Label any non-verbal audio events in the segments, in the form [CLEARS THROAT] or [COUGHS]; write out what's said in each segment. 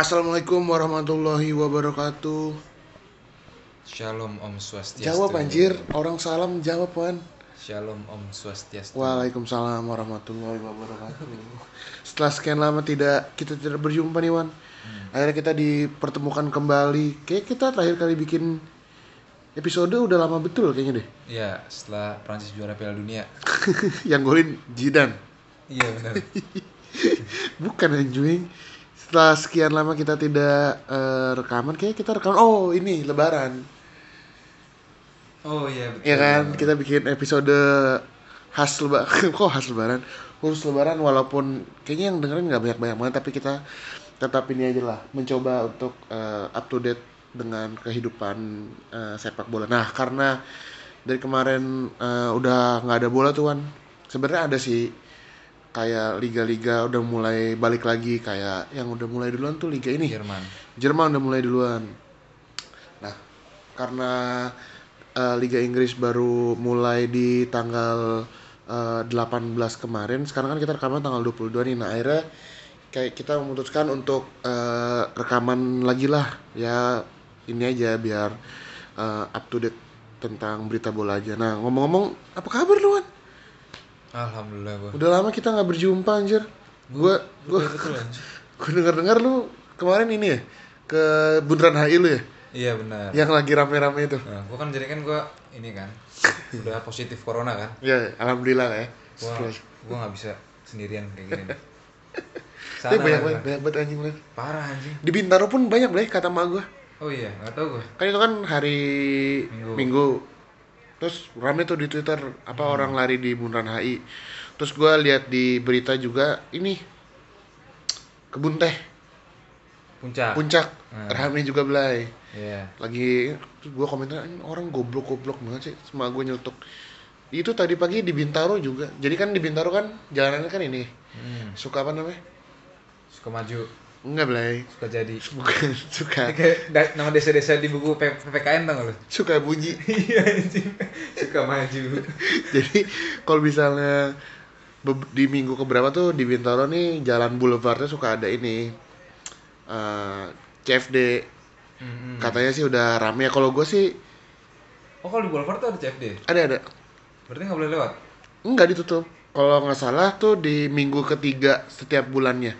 Assalamualaikum warahmatullahi wabarakatuh. Shalom Om Swastiastu. Jawab anjir, orang salam jawab Wan. Shalom Om Swastiastu. Waalaikumsalam warahmatullahi wabarakatuh. Setelah sekian lama tidak kita tidak berjumpa nih Wan. Akhirnya kita dipertemukan kembali. Kayak kita terakhir kali bikin episode udah lama betul kayaknya deh. Iya, setelah Prancis juara Piala Dunia. [LAUGHS] Yang golin Jidan. Iya benar. [LAUGHS] Bukan anjing. Setelah sekian lama kita tidak eh, rekaman, kayak kita rekaman. Oh ini Lebaran. Oh iya betul. Ya kan, kita bikin episode khas lebaran. [LAUGHS] Kok khas lebaran? Khusus lebaran walaupun kayaknya yang dengerin nggak banyak-banyak banget, tapi kita tetap ini aja lah, mencoba untuk eh, up to date dengan kehidupan eh, sepak bola. Nah, karena dari kemarin eh, udah nggak ada bola tuh, Wan. Sebenarnya ada sih kayak liga-liga udah mulai balik lagi kayak yang udah mulai duluan tuh liga ini. Jerman. Jerman udah mulai duluan. Nah, karena eh, Liga Inggris baru mulai di tanggal eh, 18 kemarin, sekarang kan kita rekaman tanggal 22 nih. Nah, akhirnya kayak kita memutuskan untuk eh, rekaman lagi lah. Ya ini aja biar eh, up to date tentang berita bola aja. Nah, ngomong-ngomong, apa kabar lu, Wan? Alhamdulillah gua. Udah lama kita nggak berjumpa anjir. Gua gua Betul anjir. [LAUGHS] gua denger-dengar lu kemarin ini ya ke Bundaran HI lu ya? Iya benar. yang lagi rame-rame itu. Nah, gua kan jadi kan gua ini kan [LAUGHS] udah positif corona kan. Ya, alhamdulillah lah ya. Gua gua nggak bisa sendirian kayak gini. [LAUGHS] Tapi Sana banyak lah banget, banyak banget anjing. Parah anjing. Di Bintaro pun banyak boleh kata mak gua. Oh iya, nggak tahu gua. Kan itu kan hari Minggu. Minggu. Terus rame tuh di Twitter apa Hmm. orang lari di Bundaran HI. Terus gua lihat di berita juga ini kebun teh Puncak. puncak Hmm. rame juga belai. Iya. Lagi terus gua komentar "Ini orang goblok-goblok banget sih sama gua nyeletuk. Itu tadi pagi di Bintaro juga. Jadi kan di Bintaro kan jalanannya kan ini Hmm. suka apa namanya? Suka maju, Enggak belai. suka jadi. Bukan suka [LAUGHS] kayak nama desa-desa di buku PPKN tau gak lu? suka bunyi. [LAUGHS] Iya. Suka maju. [LAUGHS] Jadi kalau misalnya di minggu keberapa tuh di Bintaro nih jalan boulevardnya suka ada ini eh, CFD Mm-mm. katanya sih udah rame ya kalau gue sih Oh kalau di Boulevard tuh ada CFD? ada ada Berarti nggak boleh lewat? nggak ditutup kalau nggak salah tuh di minggu ketiga setiap bulannya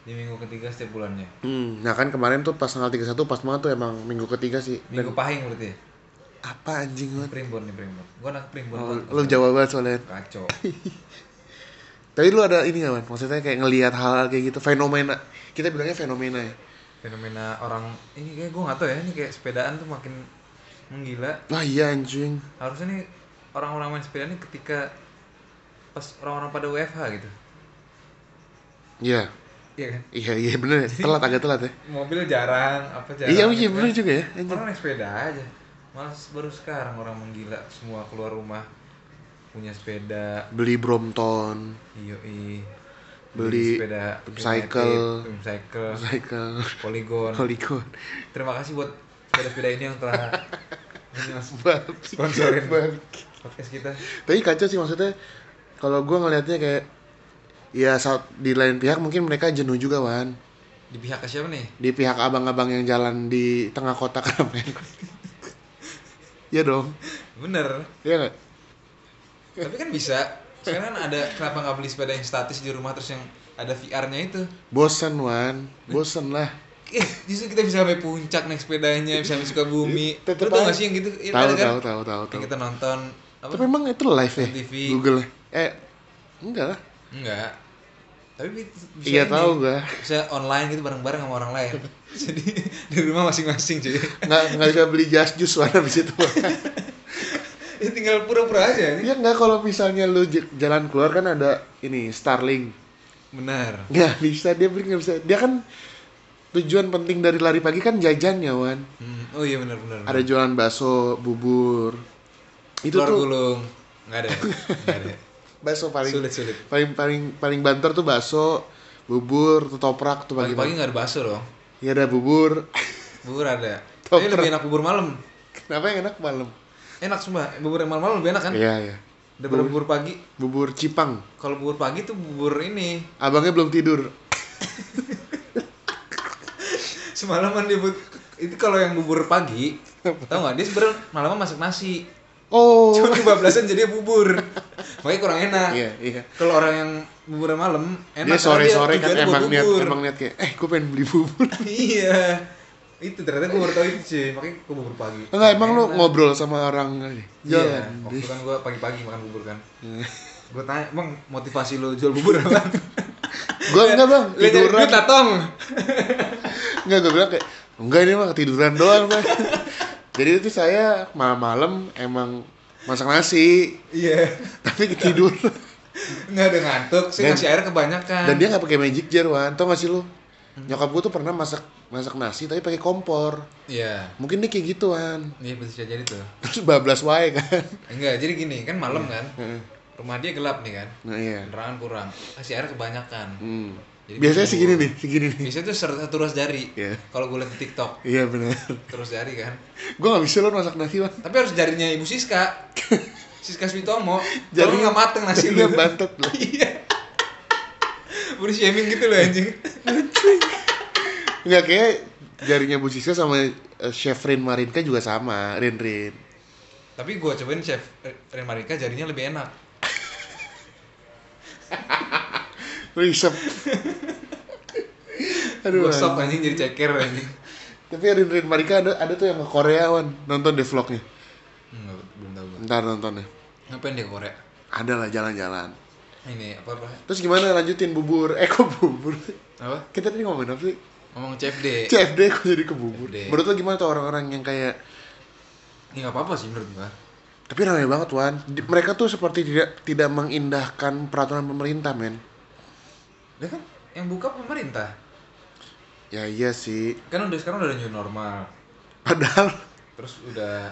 Di minggu ketiga setiap bulannya. hmm, nah kan kemarin tuh pas tanggal 31 pas banget tuh emang minggu ketiga sih Dan- Minggu pahing berarti ya? apa anjing lu Primbon nih Primbon. Gua anak Primbon. oh, lu jawab banget soalnya Kacau. [LAUGHS] tapi lu ada ini nggak man maksudnya kayak ngelihat hal kayak gitu fenomena kita bilangnya fenomena ya Fenomena orang ini kayak gua nggak tahu ya ini kayak sepedaan tuh makin menggila. wah iya anjing Harusnya nih orang-orang main sepeda nih ketika pas orang-orang pada WFH gitu. iya Iya kan? iya iya bener ya telat agak telat ya Mobil jarang, apa jarang. iya iya gitu kan. bener juga ya. Orang naik sepeda aja. Malah baru sekarang orang menggila semua keluar rumah punya sepeda. beli Brompton Iyo i. Beli sepeda cycle. Cycle, cycle Polygon. Polygon Terima kasih buat sepeda-sepeda ini yang telah [LAUGHS] sponsorin podcast kita. tapi kacau sih maksudnya kalau gua ngelihatnya kayak ya saat di lain pihak mungkin mereka jenuh juga wan Di pihak siapa nih? di pihak abang-abang yang jalan di tengah kota [LAUGHS] keramaian Iya dong Bener. Iya nggak Tapi kan bisa. Sekarang kan ada kenapa nggak beli sepeda yang statis di rumah terus yang ada VR-nya itu? bosen wan bosen lah Eh, justru kita bisa sampai puncak naik sepedanya, bisa sampai Sukabumi. [LAUGHS] Tetep Lu tau gak sih yang gitu? Iya, tahu kan? tahu tahu tahu Yang tahu kita nonton apa? tapi emang itu live ya TV. Google eh enggak lah Enggak. Tapi bi- bisa iya tahu gua Bisa online gitu bareng-bareng sama orang lain. [LAUGHS] Jadi di rumah masing-masing cuy. nggak nggak bisa beli jas jus wan habis itu [LAUGHS] Ya tinggal pura-pura aja. Iya nggak kalau misalnya lu jalan keluar kan ada ini Starlink. Benar. Nggak bisa dia beli nggak bisa. Dia kan tujuan penting dari lari pagi kan jajannya wan. Hmm, Oh iya benar benar. Ada jualan bakso, bubur. Itu Telur tuh gulung. Enggak ada. ya? Enggak ada. [LAUGHS] bakso paling Sulit sulit. paling paling paling banter tuh bakso, bubur, ketoprak tuh pagi pagi. nggak ada bakso dong. Iya ada bubur. Bubur ada. [LAUGHS] Toprak. Tapi lebih enak bubur malam. Kenapa yang enak malam? Enak sumpah. Bubur yang malam-malam lebih enak kan? Iya iya. Daripada bubur pagi. Bubur cipang. Kalau bubur pagi tuh bubur ini. Abangnya belum tidur. [LAUGHS] semalaman dia itu kalau yang bubur pagi [LAUGHS] tau nggak dia sebenarnya malaman masak nasi Oh. cuma kebablasan jadi bubur [LAUGHS] makanya kurang enak Iya, iya. kalau orang yang bubur malam enak Dia sore-sore kan emang niat emang niat kayak eh gue pengen beli bubur. [LAUGHS] iya itu ternyata gue baru tau itu sih makanya gue bubur pagi Enggak, emang lu ngobrol sama orang kali. iya Jalan. waktu kan gue pagi-pagi makan bubur kan gue tanya emang motivasi lo jual bubur apa [LAUGHS] Gue enggak bang, Lihat tiduran. duit lah tong Enggak, gue bilang kayak enggak ini mah ketiduran doang bang. Jadi itu saya malam-malam emang masak nasi, iya [LAUGHS] tapi ketidur. nggak ada ngantuk sih Dan- ngasih air kebanyakan Dan dia nggak pakai magic jar, Wan. Tau gak sih lu? Nyokap gue tuh pernah masak masak nasi tapi pakai kompor. iya Mungkin dia kayak gitu, Wan. iya bisa jadi tuh Terus bablas wae kan. enggak jadi gini kan malam kan Heeh. rumah dia gelap nih kan Nah, iya. penerangan kurang kasih air kebanyakan Hmm. Jadi Biasanya bubur. segini nih, segini nih. biasanya tuh ruas jari Iya. kalau gue liat di tiktok Iya benar. terus jari kan Gue gak bisa lo masak nasi, Wan. tapi harus jarinya ibu Siska Siska Switomo jarinya nggak mateng nasi lu bantet lah. iya body shaming gitu loh anjing Enggak kayak jarinya Bu Siska sama eh, Chef Rin Marinka juga sama, Rin Rin. tapi gue cobain chef Ren Marika jarinya lebih enak Risep. [LAUGHS] Aduh. gosok anjing. anjing jadi ceker anjing Tapi Rin Rin Marika ada ada tuh yang ke Korea, Wan. Nonton deh vlognya. Enggak, belum tahu Ntar nonton deh. ngapain dia ke Korea Ada lah jalan-jalan. ini apa apa Terus gimana lanjutin bubur? Eh kok bubur? apa Kita tadi ngomongin apa sih? ngomong CFD CFD kok jadi ke bubur? CFD. Menurut lo gimana tuh orang-orang yang kayak ini nggak apa-apa sih menurut gua tapi ramai banget Wan. Di- Mereka tuh seperti tidak tidak mengindahkan peraturan pemerintah, men. Dia kan yang buka pemerintah Ya iya sih. kan udah sekarang udah new normal Padahal terus udah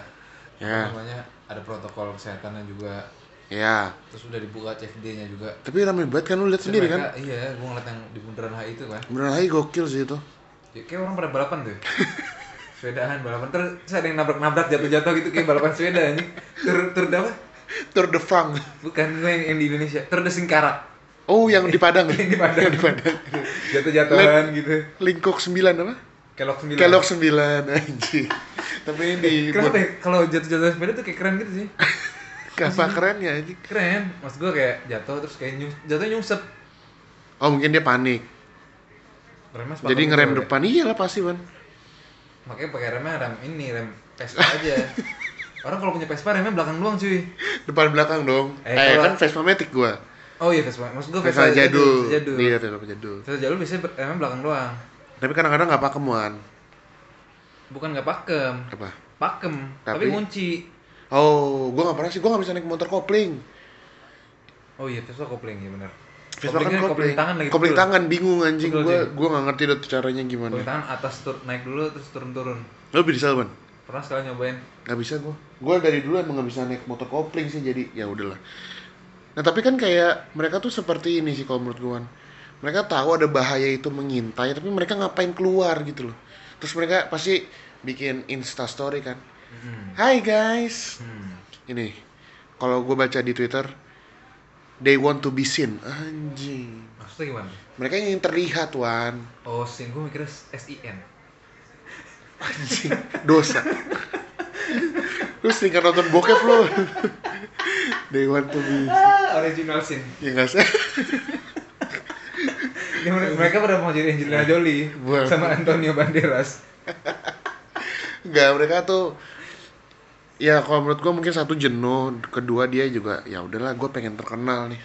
Ya. namanya ada protokol kesehatannya juga ya. terus udah dibuka CFD-nya juga Tapi ramai banget kan lu lihat sendiri mereka- kan? iya gua ngeliat yang di bundaran HI itu kan Beneran lagi gokil sih itu. ya, kayak orang pada balapan tuh sepedaan balapan terus, ada yang nabrak-nabrak jatuh-jatuh gitu kayak balapan sepeda anjing tur tur apa Tour de France. bukan gue yang, yang di Indonesia tur de Singkarak Oh, yang di Padang. [LAUGHS] Yang di Padang. Yang di Padang. jatuh-jatuhan gitu Lingkok 9 apa? kelok sembilan Kelok 9 anjing. Tapi ini di kenapa ya kalau jatuh-jatuh sepeda tuh kayak keren gitu sih [LAUGHS] apa kerennya anjing. keren maksud gue kayak jatuh terus kayak nyus jatuh nyungsep Oh, mungkin dia panik. sepakat Jadi ngerem depan iyalah pasti, Wan. makanya pakai remnya rem ini rem Vespa aja [LAUGHS] orang kalau punya Vespa remnya belakang doang cuy Depan belakang dong. Eh, Eh, kan Vespa Matic gua. Oh iya Vespa maksud gue Vespa jadul. jadul Iya, Vespa jadul. Vespa jadul biasanya ber- remnya belakang doang Tapi kadang-kadang nggak pakem, Wan. bukan nggak pakem Apa? pakem tapi, Tapi- ngunci Oh, gua nggak pernah sih. Gua nggak bisa naik motor kopling. oh iya Vespa kopling ya benar Vespa kan kopling. kopling tangan lagi Kopling pegel. tangan bingung anjing. Dia. gua nggak ngerti deh caranya gimana. kopling tangan atas tur naik dulu terus turun-turun Lo bisa, Wan? pernah sekali nyobain Gak bisa gua. Gua dari dulu emang gak bisa naik motor kopling sih jadi ya udahlah. Nah tapi kan kayak mereka tuh seperti ini sih kalau menurut gua. Mereka tahu ada bahaya itu mengintai tapi mereka ngapain keluar gitu loh. Terus mereka pasti bikin insta story kan. hmm. Hai guys. Hmm. Ini kalau gua baca di Twitter they want to be seen. Anjing. maksudnya gimana Mereka ingin terlihat wan. oh sin gue mikirnya SIN Anjing. Dosa. Lu sering nonton bokep lu. [LAUGHS] they want to be ah, original sin Ya nggak sih. [LAUGHS] Ini mere- mereka pada mau jadi Angelina Jolie Bukan. sama Antonio Banderas. Nggak, mereka tuh ya kalau menurut gua mungkin satu jenuh, kedua dia juga ya udahlah gue pengen terkenal nih.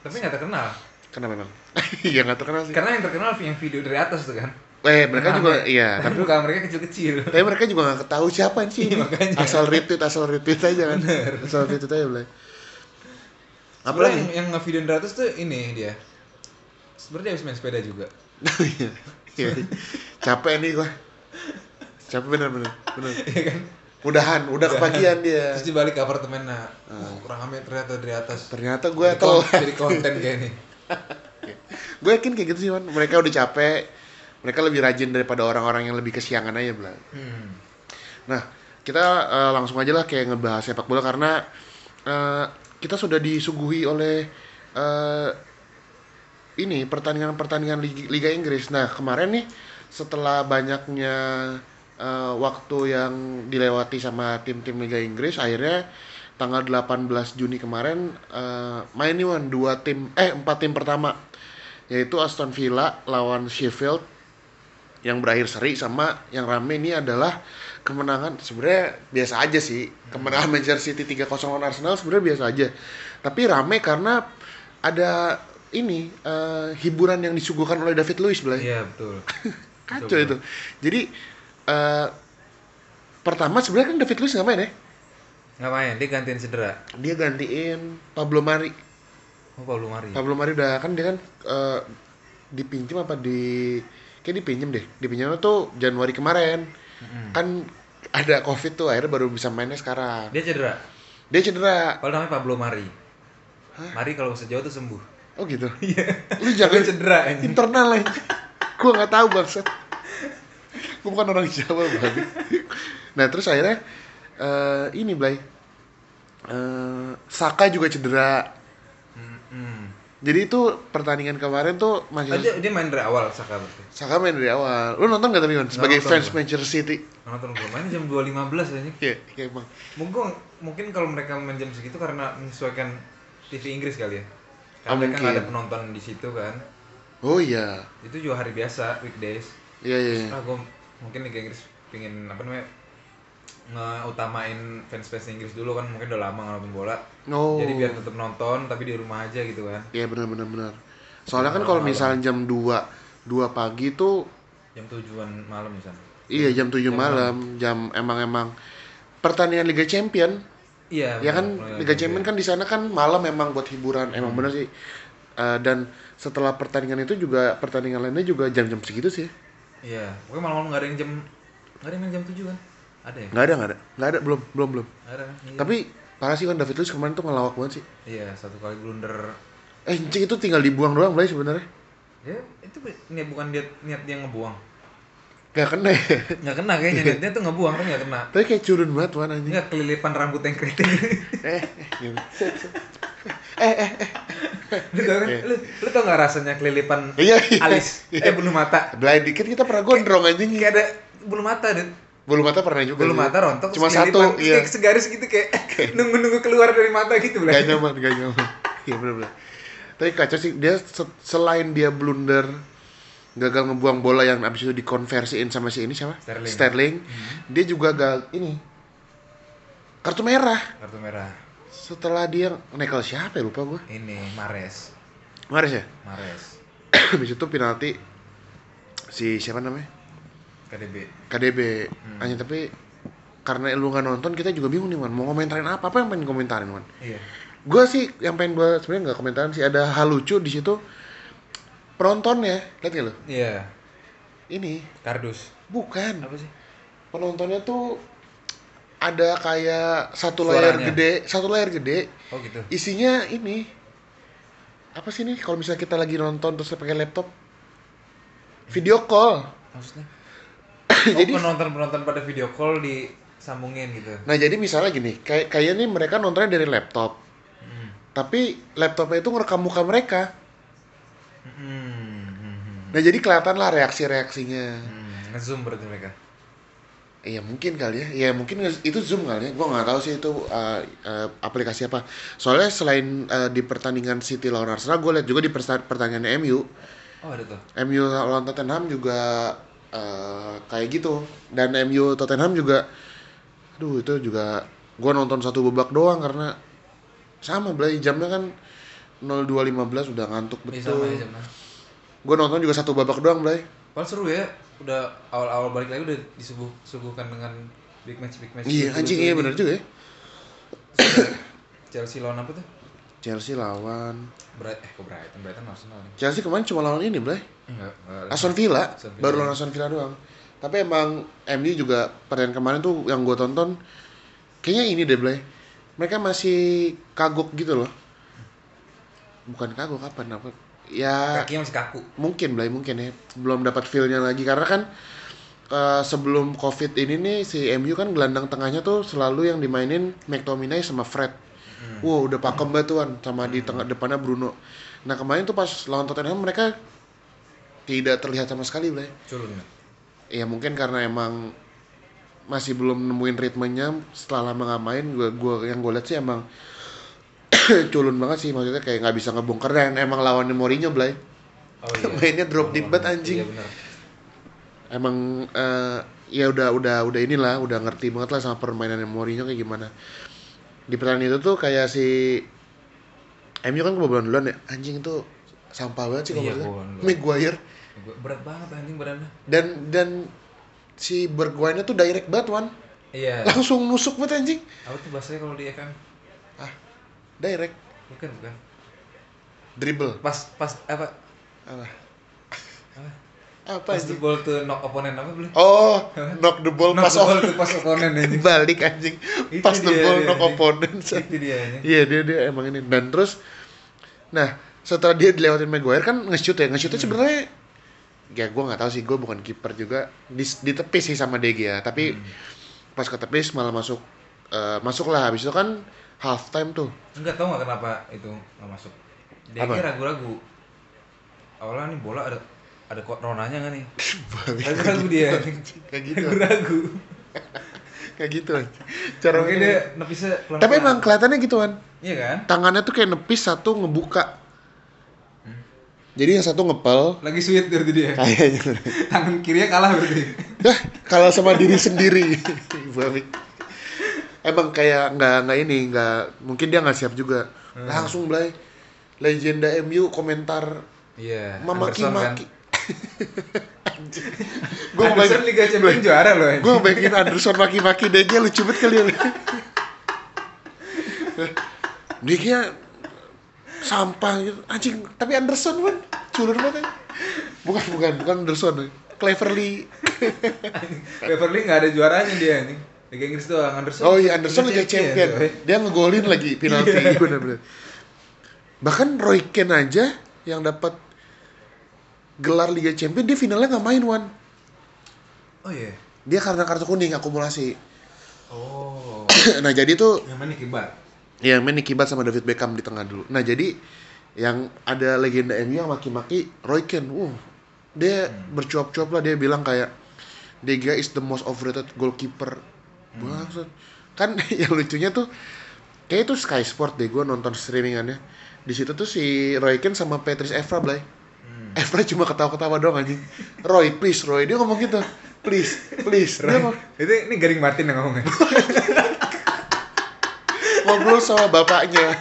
Tapi nggak terkenal. Kenapa memang? [LAUGHS] Iya nggak terkenal sih. Karena yang terkenal yang video dari atas tuh kan. Eh mereka Rame. juga iya, Tapi muka mereka kecil-kecil. tapi mereka juga nggak tahu siapa sih. Iya, ini. makanya. Asal retweet, asal retweet aja kan. Asal retweet aja boleh. Apalagi? yang, yang ngevideoin dari atas tuh ini dia. Sebenarnya habis main sepeda juga. [LAUGHS] Iya. Iya. Capek nih gua. Capek bener bener bener. [LAUGHS] Iya kan? Udahan, udah kebagian dia. Terus dibalik ke apartemen nah. Uh, kurang amat ternyata dari atas. Ternyata gue kon- Jadi konten kayak ini. [LAUGHS] gue yakin kayak gitu sih man mereka udah capek mereka lebih rajin daripada orang-orang yang lebih kesiangan aja bilang Hmm. nah kita eh, langsung aja lah kayak ngebahas sepak bola karena eh, kita sudah disuguhi oleh eh, ini pertandingan-pertandingan Liga, Inggris nah kemarin nih setelah banyaknya eh, waktu yang dilewati sama tim-tim Liga Inggris akhirnya tanggal 18 Juni kemarin eh, main nih dua tim eh empat tim pertama yaitu Aston Villa lawan Sheffield yang berakhir seri sama yang rame ini adalah kemenangan. Sebenarnya biasa aja sih. Kemenangan Manchester City 3-0 lawan Arsenal sebenarnya biasa aja. Tapi rame karena ada ini eh, hiburan yang disuguhkan oleh David Luiz Blay. Iya betul. [LAUGHS] kacau itu. Jadi eh, pertama sebenarnya kan David Luiz nggak main ya? Nggak main, dia gantiin cedera. dia gantiin Pablo Mari. Oh Pablo Mari. Pablo Mari udah kan dia kan eh, dipinjam apa di kayak dipinjam deh dipinjamnya tuh Januari kemarin Mm-mm. kan ada covid tuh akhirnya baru bisa mainnya sekarang Dia cedera. dia cedera Kalau namanya Pablo Mari. Mari kalau Jawa tuh sembuh. oh gitu [LAUGHS] Iya. lu jangan cedera anjing. internal gua nggak tahu bangsa gua bukan orang Jawa babi nah terus akhirnya eh, ini Blay Eh, Saka juga cedera. Jadi itu pertandingan kemarin tuh masih Ah, dia, dia main dari awal Saka berarti. Saka main dari awal lu nonton gak tapi Wan? sebagai nonton fans gua. Manchester City Nonton belum main jam 2.15 anjing. Iya, iya emang. Mungkin mungkin kalau mereka main jam segitu karena menyesuaikan TV Inggris kali ya. Ah, Karena mereka nggak ada penonton di situ kan. Oh iya. Itu juga hari biasa, weekdays. Iya iya. iya. Ah, gue mungkin Liga Inggris pingin apa namanya ngeutamain fans-fans Inggris dulu kan mungkin udah lama nonton bola. Oh. Jadi biar tetap nonton tapi di rumah aja gitu kan. Iya benar benar benar. Soalnya kan kalau misalnya jam 2 2 pagi tuh Jam tujuan malam misalnya. iya jam 7 malam, jam emang emang pertandingan Liga Champion. Iya. Ya kan Liga Champion kan di sana kan malam emang buat hiburan. Emang bener sih. Eh, dan setelah pertandingan itu juga pertandingan lainnya juga jam-jam segitu sih. Iya. Pokoknya malam-malam nggak ada yang jam nggak ada yang main jam 7 kan? Ada ya? Nggak ada nggak ada. Nggak ada belum belum belum. Nggak ada? Iya. Tapi parah sih kan David Luiz kemarin tuh ngelawak banget sih. Iya, satu kali blunder. Eh, Cing itu tinggal dibuang doang Blay sebenarnya. Ya, itu niat bukan dia niat dia ngebuang. Gak kena ya. Nggak kena kayaknya niatnya tuh ngebuang tapi nggak kena. Tapi kayak curun banget wan anjing. Nggak kelilipan rambut yang keriting. [LAUGHS] Eh, eh, gitu. eh, eh, eh. lu tau kan? Lu, lu tau nggak rasanya kelilipan Iya, iya. alis? Iya. Eh bulu mata. Blind dikit kita pernah gondrong anjing. Kayak ada bulu mata deh. Bulu mata pernah juga. Bulu mata rontok. Cuma satu, iya. [LAUGHS] Segaris gitu kayak nunggu-nunggu keluar dari mata gitu Gak lah. nyaman, gak nyaman. [LAUGHS] Iya bener-bener. Tapi kacau sih, dia se- selain dia blunder, gagal ngebuang bola yang abis itu dikonversiin sama si ini siapa? Sterling. Dia juga gagal ini kartu merah. Kartu merah. Setelah dia nekel siapa ya lupa gua. Ini Mares. Maris ya? Mares. [CLEARS THROAT] Habis itu penalti si siapa namanya? KDB. KDB. Hmm. Hanya tapi karena lu nggak nonton kita juga bingung nih man mau komentarin apa apa yang pengen komentarin man Iya. gue sih yang pengen gue sebenarnya nggak komentarin sih ada hal lucu di situ penontonnya lihat gak lo Iya. ini Kardus. bukan Apa sih? penontonnya tuh ada kayak satu layar Suaranya. gede satu layar gede Oh gitu. isinya ini apa sih nih kalau misalnya kita lagi nonton terus pakai laptop video call Maksudnya? Jadi- oh, penonton-penonton pada video call disambungin gitu. nah jadi misalnya gini kayak kayaknya nih mereka nontonnya dari laptop Hmm. tapi laptopnya itu ngerekam muka mereka Hmm. Hmm. nah jadi kelihatan lah reaksi-reaksinya Hmm. Ngezoom berarti mereka. Iya mungkin kali ya, ya mungkin itu zoom kali ya. Gua nggak tahu sih itu uh, uh, aplikasi apa. Soalnya selain uh, di pertandingan City lawan Arsenal, gue lihat juga di pertandingan MU, Oh ada tuh. MU lawan Tottenham juga uh, kayak gitu. Dan MU Tottenham juga, aduh itu juga gue nonton satu babak doang karena sama belai jamnya kan 02.15 udah ngantuk Ini betul. Mas. Gue nonton juga satu babak doang belai. Padahal seru ya. Udah awal-awal balik lagi udah disuguh suguhkan dengan big match big match. Iya anjing iya ini. bener juga ya. Chelsea lawan apa tuh? Chelsea lawan Bright eh kok Brighton Brighton Arsenal nih. Chelsea kemarin cuma lawan ini belai. Enggak, enggak. Aston Villa, Aston Villa. baru lawan Aston Villa doang. Tapi emang MU juga pertandingan kemarin tuh yang gue tonton kayaknya ini deh Blay. Mereka masih kagok gitu loh. Bukan kagok kapan apa? Ya Kakinya masih kaku. mungkin Blay mungkin ya. Belum dapat feel-nya lagi karena kan eh, sebelum Covid ini nih si MU kan gelandang tengahnya tuh selalu yang dimainin McTominay sama Fred. Hmm. Wow, udah pakem banget tuan sama di tengah depannya Bruno. Nah, kemarin tuh pas lawan Tottenham mereka tidak terlihat sama sekali, Blay. Culun ya. mungkin karena emang masih belum nemuin ritmenya setelah lama nggak main gua gua yang gue lihat sih emang [COUGHS] culun banget sih maksudnya kayak nggak bisa ngebongkar dan emang lawannya Mourinho Blay Oh iya. [LAUGHS] mainnya drop deep banget anjing Iya emang eh, ya udah udah udah inilah udah ngerti banget lah sama permainan Mourinho kayak gimana di pertandingan itu tuh kayak si MU kan kebobolan duluan ya anjing itu sampah banget sih Iya, kalau duluan. Maguire Berat banget anjing badannya. dan dan si Bergwijn tuh direct banget wan Iya. langsung nusuk banget anjing Apa tuh bahasanya kalau di FM? ah direct Bukan, bukan. dribble Pas pas apa? apa Apa? Apa Pas the ball to knock opponent apa boleh? oh knock the ball Knock pas the ball off to pass opponent [LAUGHS] anjing. balik anjing Itu pas the dia, ball dia, knock opponent Itu dia anjing. Iya dia dia emang ini dan terus nah setelah dia dilewatin Maguire kan nge-shoot ya nge-shootnya Hmm. sebenarnya ya gue nggak tahu sih gue bukan kiper juga di, di tepi sih sama De Gea tapi Hmm. pas ke tepi malah masuk eh, masuk lah habis itu kan half time tuh Enggak tahu nggak kenapa itu nggak masuk. Kira ragu-ragu. Awalnya nih bola ada ada kok ronanya nggak nih? [LAUGHS] Ragu-ragu dia. anjing. [LAUGHS] kayak gitu Ragu-ragu. kayak gitu [LAUGHS] cara Mungkin dia nepisnya pelan tapi emang kelihatannya gitu kan Iya kan? tangannya tuh kayak nepis satu ngebuka Hmm. jadi yang satu ngepel Lagi sweet berarti dia. kayaknya Tangan kirinya kalah berarti. Dah, kalah sama diri sendiri. Emang kayak nggak nggak ini nggak mungkin dia nggak siap juga. Hmm. Langsung belai legenda MU komentar Iya. memaki-maki. Gue Gue Anderson Liga Champions juara loh. anjing. gue bayangin Anderson maki-maki DG lucu banget kali ya. DG sampah gitu anjing tapi Anderson kan culun banget bukan bukan bukan Anderson Cleverly Beverly nggak ada juaranya dia anjing. Liga Inggris doang Anderson. Oh iya Anderson Liga Champion. coy. Dia ngegolin lagi penalti Iya. bener-bener. Bahkan Roy Keane aja yang dapat gelar Liga Champion dia finalnya nggak main Wan. Oh iya. Dia karena kartu kuning akumulasi. Oh. [COUGHS] nah jadi tuh Yang mana kibat? yang main Butt sama David Beckham di tengah dulu. Nah jadi yang ada legenda MU yang maki-maki Roy Keane. Uh, dia bercuap-cuap lah dia bilang kayak Dega is the most overrated goalkeeper. Bangsat. Kan [LAUGHS] yang lucunya tuh kayak itu Sky Sport deh gue nonton streamingannya. Di situ tuh si Roy Keane sama Patrice Evra Blay. Hmm. Evra cuma ketawa-ketawa doang anjing. Roy, please Roy. Dia ngomong gitu. Please, please. Dia ngomong, Itu ini Garing Martin yang ngomongnya. [LAUGHS] ngobrol sama bapaknya.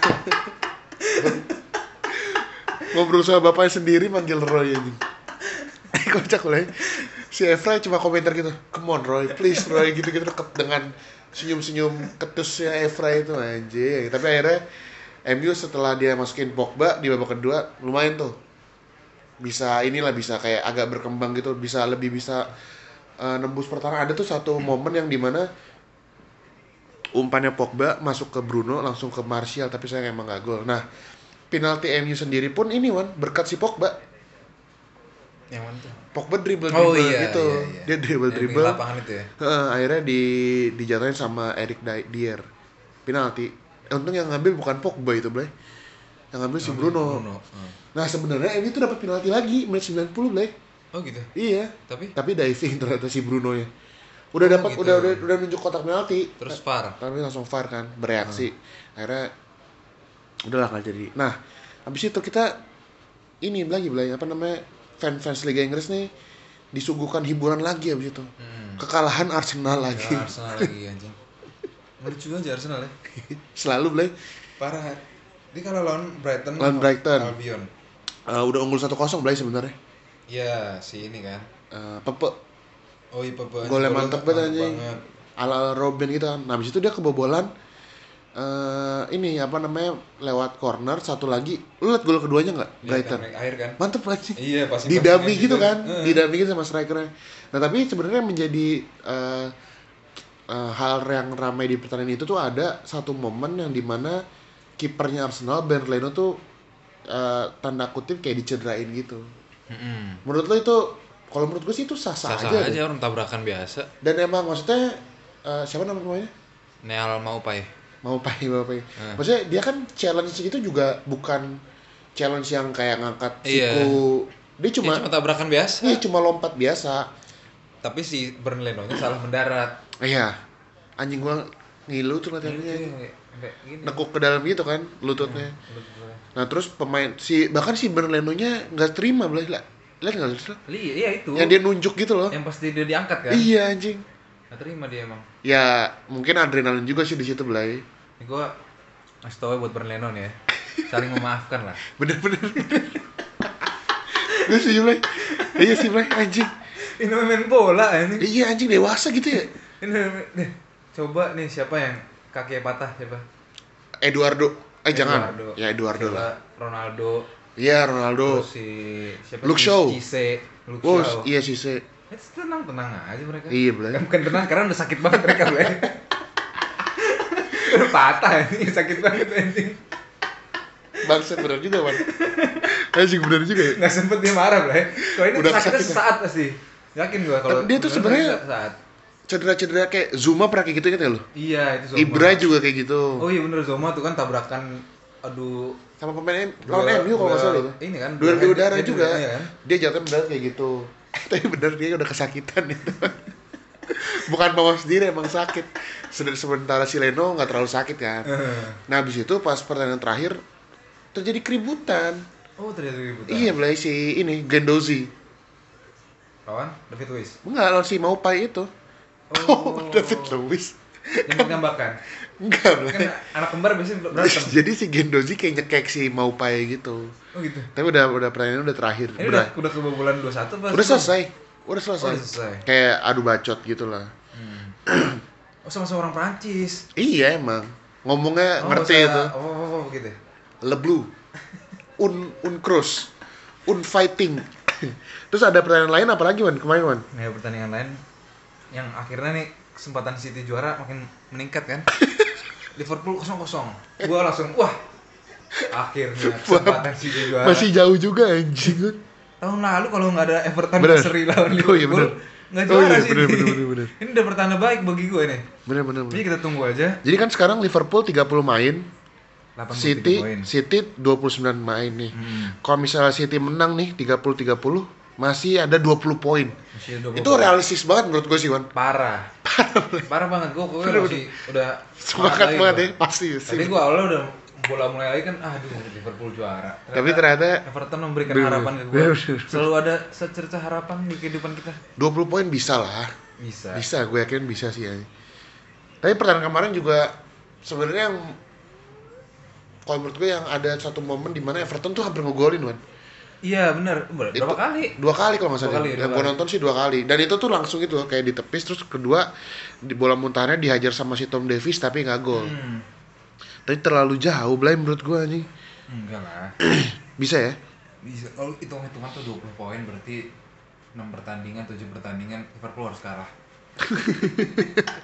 ngobrol sama bapaknya sendiri manggil Roy anjing. Kocak lah ya. Si Evra cuma komentar gitu, come on Roy, please Roy gitu-gitu deket dengan senyum-senyum ketusnya Evra itu anjing. Tapi akhirnya MU setelah dia masukin Pogba di babak kedua lumayan tuh. Bisa inilah bisa kayak agak berkembang gitu, bisa lebih bisa eh, nembus pertahanan. Ada tuh satu momen yang di mana umpannya Pogba masuk ke Bruno langsung ke Martial tapi saya emang gak gol. Nah, penalti MU sendiri pun ini Wan berkat si Pogba. Yang mana tuh? Pogba dribble Oh dribble iya, gitu. iya, iya. Dia dribble dribble. lapangan itu ya. Heeh, akhirnya di dijatuhin sama Eric Di- Dier. Penalti. Untung yang ngambil bukan Pogba itu, Blay. Yang ngambil si Bruno. Bruno. Hmm. Nah, sebenarnya MU tuh dapat penalti lagi menit 90, Blay. Oh gitu. Iya. Tapi Tapi diving ternyata si Bruno ya. Udah Oh, dapat gitu. udah, udah udah nunjuk kotak penalti. terus VAR. tapi langsung VAR kan bereaksi Hmm. akhirnya udahlah nggak jadi nah habis itu kita ini lagi belai apa namanya fan fans Liga Inggris nih disuguhkan hiburan lagi habis itu Hmm. kekalahan Arsenal lagi Ya, Arsenal lagi anjing. Lucu aja Arsenal ya. [LAUGHS] selalu belai Parah. Dia kalau lawan Brighton Lawan Brighton. Albion. Eh, udah unggul 1-0 belai sebenarnya. Iya, si ini kan. Eh, Pepe. Oh iya, Pepe. golnya mantep banget anjing. banget. ala Robin gitu kan. Nah habis itu dia kebobolan eh ini apa namanya lewat corner satu lagi. Lu liat gol keduanya nggak? Iya, Brighton kan, akhir kan. mantep anjing. Iya, pasti didami gitu kan. Heeh. didami gitu sama strikernya. Nah tapi sebenarnya menjadi eh, eh, hal yang ramai di pertandingan itu tuh ada satu momen yang di mana kipernya Arsenal Ben Leno tuh eh, tanda kutip kayak dicederain gitu Mm-mm. menurut lo itu kalau menurut gue sih itu sah-sah Sah-sah aja, aja, deh. orang tabrakan biasa. dan emang maksudnya eh, siapa nama namanya Neal mau ya? mau pai mau pai Hmm. maksudnya dia kan challenge itu juga bukan challenge yang kayak ngangkat Iya. siku dia Cuma, cuma cuma tabrakan biasa. Iya cuma lompat biasa. tapi si Bernleno-nya salah mendarat. Iya. Anjing gua ngilu tuh latihannya. Nekuk ke dalam gitu kan lututnya. Gue. Nah, terus pemain si bahkan si Bernleno-nya nggak terima belah. Lihat nggak sih? Li- Iya itu. Yang dia nunjuk gitu loh. yang pasti dia diangkat kan? Iya anjing. Nggak terima dia emang. Ya mungkin adrenalin juga sih di situ belai. Ini gua ngasih tau ya buat Bernleno nih ya. Saling memaafkan lah. Bener-bener. Gue sih belai. Iya sih belai anjing. Ini main bola ini. Iya anjing dewasa gitu ya. Ini coba nih siapa yang kakinya patah siapa? Eduardo. Eh jangan. Eduardo. Ya Eduardo Coba lah. Ronaldo. Iya Ronaldo. Terus si siapa? Luke sih? Shaw. Cisse, Luke Oh Shaw. iya sih sih. Eh, tenang tenang aja mereka. Iya. Kan bukan tenang karena udah sakit banget mereka Blay. udah patah ini sakit banget anjing. Bangsa bener juga man. Anjing bener juga ya. Nggak sempet dia marah Blay. Kalau ini Udah sakitnya kesakitan. sesaat pasti. Yakin gua kalau dia tuh sebenarnya-. Cedera-cedera kayak Zuma pernah kayak gitu kan ya lo? Iya itu Zoma. Ibra juga kayak gitu. Oh iya bener Zoma tuh kan tabrakan aduh Sama pemain lawan MU kalau nggak salah itu. Ini kan Duel di udara juga. iya kan? Dia jatuhnya benar kayak gitu. [LAUGHS] Tapi bener dia udah kesakitan itu. [LAUGHS] Bukan bawa sendiri emang sakit. Sementara si Leno nggak terlalu sakit kan. Eh. Nah habis itu pas pertandingan terakhir terjadi keributan. Oh terjadi ribut. Iya mulai si ini Gendozi. Lawan David Luiz. Enggak lawan si Maupai itu. Oh, [LAUGHS] David Lewis. Yang menambahkan. Enggak Kan anak kembar biasanya berantem. [LAUGHS] Jadi si Gendozi kayak nyekek si Maupai gitu. Oh gitu. Tapi udah udah pertandingan udah terakhir. Ini udah udah kebobolan 2-1 apa? udah selesai. Udah selesai. Oh, udah selesai. Kayak adu bacot gitu lah. Hmm. Oh sama-sama orang Prancis. Iya emang. Ngomongnya Oh, ngerti bahasa- itu. Oh, oh, oh, begitu. ya? Le Blue. Un un cross. Un fighting. [LAUGHS] Terus ada pertandingan lain apa lagi Wan? Kemarin Wan? Nah, pertandingan lain yang akhirnya nih kesempatan City juara makin meningkat kan. [LAUGHS] Liverpool 0-0. Gua langsung wah. Akhirnya kesempatan City juara. Masih jauh juga anjing. Wan. tahun lalu kalau nggak ada Everton Bener. seri lawan Oh, Liverpool. iya, bener. Nggak Oh, juara iya, sih. bener, ini. bener, bener, bener. [LAUGHS] Ini udah pertanda baik bagi gue nih. Bener bener Jadi bener. kita tunggu aja. Jadi kan sekarang Liverpool 30 main, 83 City poin. City 29 main nih. Hmm. Kalau misalnya City menang nih 30 30 masih ada 20 poin. Masih ada 20 Itu poin. realistis banget menurut gue sih Wan. parah. Parah banget gue gue masih udah Semangat banget ya, pasti sih. gue awalnya udah bola mulai lagi kan aduh Liverpool juara. Tapi ternyata Everton memberikan Bener, harapan ke gue. Selalu ada secerca harapan di kehidupan kita. 20 poin bisa lah. Bisa. Bisa, gue yakin bisa sih ya. Tapi pertandingan kemarin juga sebenarnya yang kalau menurut gue yang ada satu momen di mana Everton tuh hampir ngegolin, Wan. Iya bener. Berapa Itu- kali? Dua kali kalau nggak salah. kali, yang gue nonton sih dua kali. Dan itu tuh langsung itu loh, kayak ditepis terus kedua di bola muntahannya dihajar sama si Tom Davis tapi nggak gol. Hmm. Tapi terlalu jauh, Blay menurut gue nih. Enggak lah. [CLEARS THROAT] Bisa ya? Bisa. Kalau hitung-hitungan tuh 20 poin berarti 6 pertandingan, 7 pertandingan Liverpool harus kalah. [LAUGHS]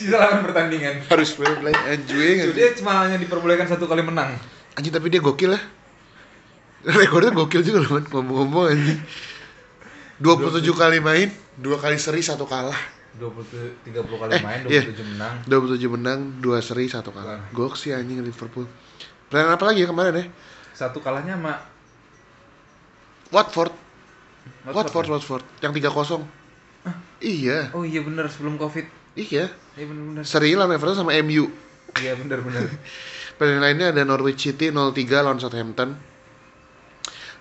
Sisa 8 pertandingan. Harus Blay anjing. Jadi cuma hanya diperbolehkan satu kali menang. Anjing tapi dia gokil ya. [LAUGHS] Rekornya gokil juga loh, ngomong-ngomong anjing. 27 kali main, dua kali seri, satu kalah. 20 30 kali Eh, main, iya. 27 menang. 27 menang, dua seri, satu kalah. Gok sih anjing Liverpool. Pertandingan apa lagi ya kemarin ya? Satu kalahnya sama Watford. Watford, Watford, ya? Watford. Yang 3-0. Iya, Oh iya bener sebelum Covid. iya. Iya bener bener. Seri lawan Everton sama MU. Iya bener bener. [LAUGHS] Pertandingan lainnya ada Norwich City 0-3 lawan Southampton.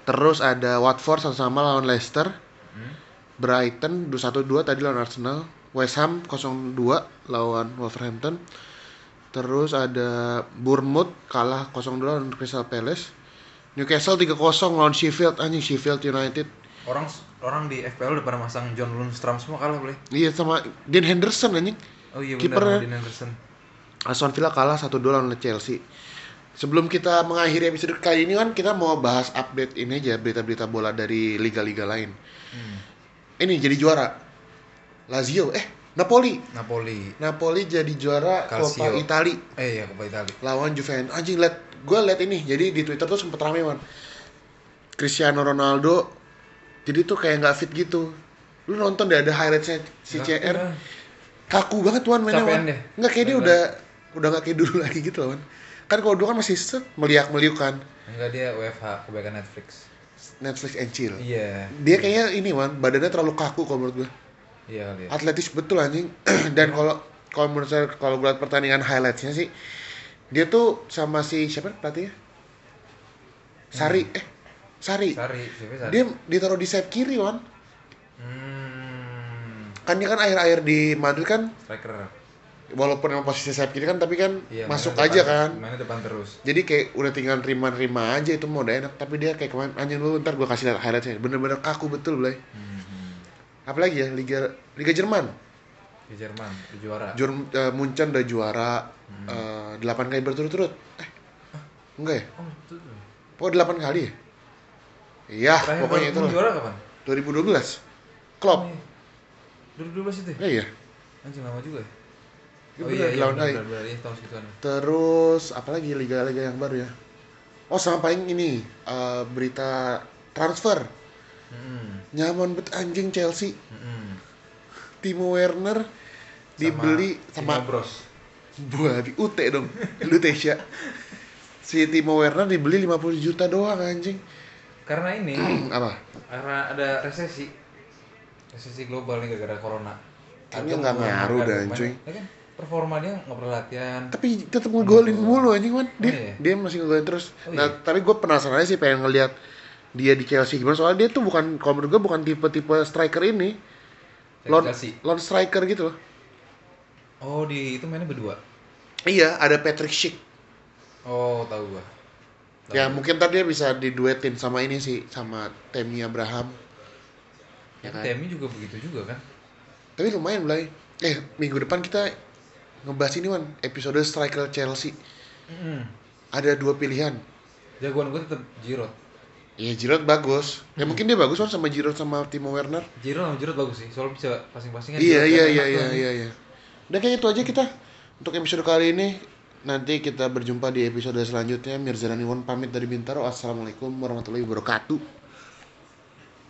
Terus ada Watford sama sama lawan Leicester. Hmm? Brighton 2-1-2 tadi lawan Arsenal. West Ham 0-2 lawan Wolverhampton. Terus ada Bournemouth kalah 0-2 lawan Crystal Palace. Newcastle 3-0 lawan Sheffield anjing Sheffield United. Orang orang di FPL udah pada masang John Lundstram semua kalah boleh. Iya sama Dean Henderson anjing. Oh iya Kipernya. Dean Henderson. Aston Villa kalah 1-2 lawan Chelsea. Sebelum kita mengakhiri episode kali ini kan kita mau bahas update ini aja berita-berita bola dari liga-liga lain. Hmm. Ini jadi juara. Lazio eh Napoli. Napoli. Napoli jadi juara Calcio. Coppa Italia Eh iya Coppa Italia. lawan Juventus. Anjing liat gue liat ini. Jadi di Twitter tuh sempet rame man. Cristiano Ronaldo jadi tuh kayak nggak fit gitu. Lu nonton deh ada highlightsnya si CR kaku banget tuan mainnya. Nggak kayak dia udah udah nggak kayak dulu [LAUGHS] lagi gitu loh. Kan kalau dulu kan masih set meliak meliuk kan Enggak dia WFH kebaikan Netflix. Netflix and chill. Iya. Dia kayaknya ini Wan badannya terlalu kaku kalau menurut gue. Iya ya. atletis betul anjing [CLEARS THROAT] dan kalau kalau menurut saya kalau gue lihat pertandingan highlightsnya sih dia tuh sama si siapa pelatihnya Sari eh Sari Sari, siapa Sari? dia ditaruh di sayap kiri wan Hmm, kan dia kan akhir-akhir di Madrid kan striker. Walaupun emang posisi sayap kiri kan tapi kan Iya, masuk mainnya aja depan- kan Mainnya depan terus. jadi kayak udah tinggal terima-terima aja itu mau udah enak tapi dia kayak kemarin anjing lu ntar gue kasih lihat highlightsnya bener-bener kaku betul Blay Hmm, apalagi ya Liga Liga Jerman di Jerman, juara. Jurm, eh, Munchen udah juara Hmm. eh, delapan kali berturut-turut eh enggak ya Oh, itu tuh. pokoknya delapan kali ya iya Terakhir pokoknya itu juara kapan? 2012 Klopp Oh, iya. 2012 itu ya? Iya Anjing lama juga ya? Oh iya, iya, benar, benar, benar, iya, tahun segituan. terus apalagi liga-liga yang baru ya oh sama paling ini eh, berita transfer Hmm, nyaman bet anjing Chelsea hmm. Timo Werner dibeli Timo sama Bros. buah di UT dong Lutesia [LAUGHS] si Timo Werner dibeli 50 juta doang anjing Karena ini, [CLEARS THROAT] apa karena ada resesi. Resesi global nih gara-gara corona. Harga nggak ngaruh dah, pemain- cuy. Ya kan, performa dia nggak pernah latihan. tapi tetap ngegolin mulu anjing man dia Oh, iya? dia masih ngegolin terus Oh, nah iya? tapi gue penasaran aja sih pengen ngeliat dia di Chelsea gimana soalnya dia tuh bukan kalau menurut gue bukan tipe-tipe striker ini lone, lone striker gitu loh Oh, di itu mainnya berdua. iya ada Patrick Schick Oh, tahu gua. Tahu. ya mungkin tadi dia bisa diduetin sama ini sih sama Temi Abraham ya kan Temi juga begitu juga kan? tapi lumayan Blay eh minggu depan kita ngebahas ini wan episode striker Chelsea Mm. ada dua pilihan Jagoan gue tetap Giroud. Iya Giroud bagus. Ya mungkin dia bagus kan sama Giroud sama Timo Werner. Giroud sama Giroud bagus sih, soalnya bisa passing-passingan. Iya iya kan iya iya iya iya. Udah kayak itu aja kita untuk episode kali ini. Nanti kita berjumpa di episode selanjutnya. Mirza Daniwon pamit dari Bintaro. Assalamualaikum warahmatullahi wabarakatuh.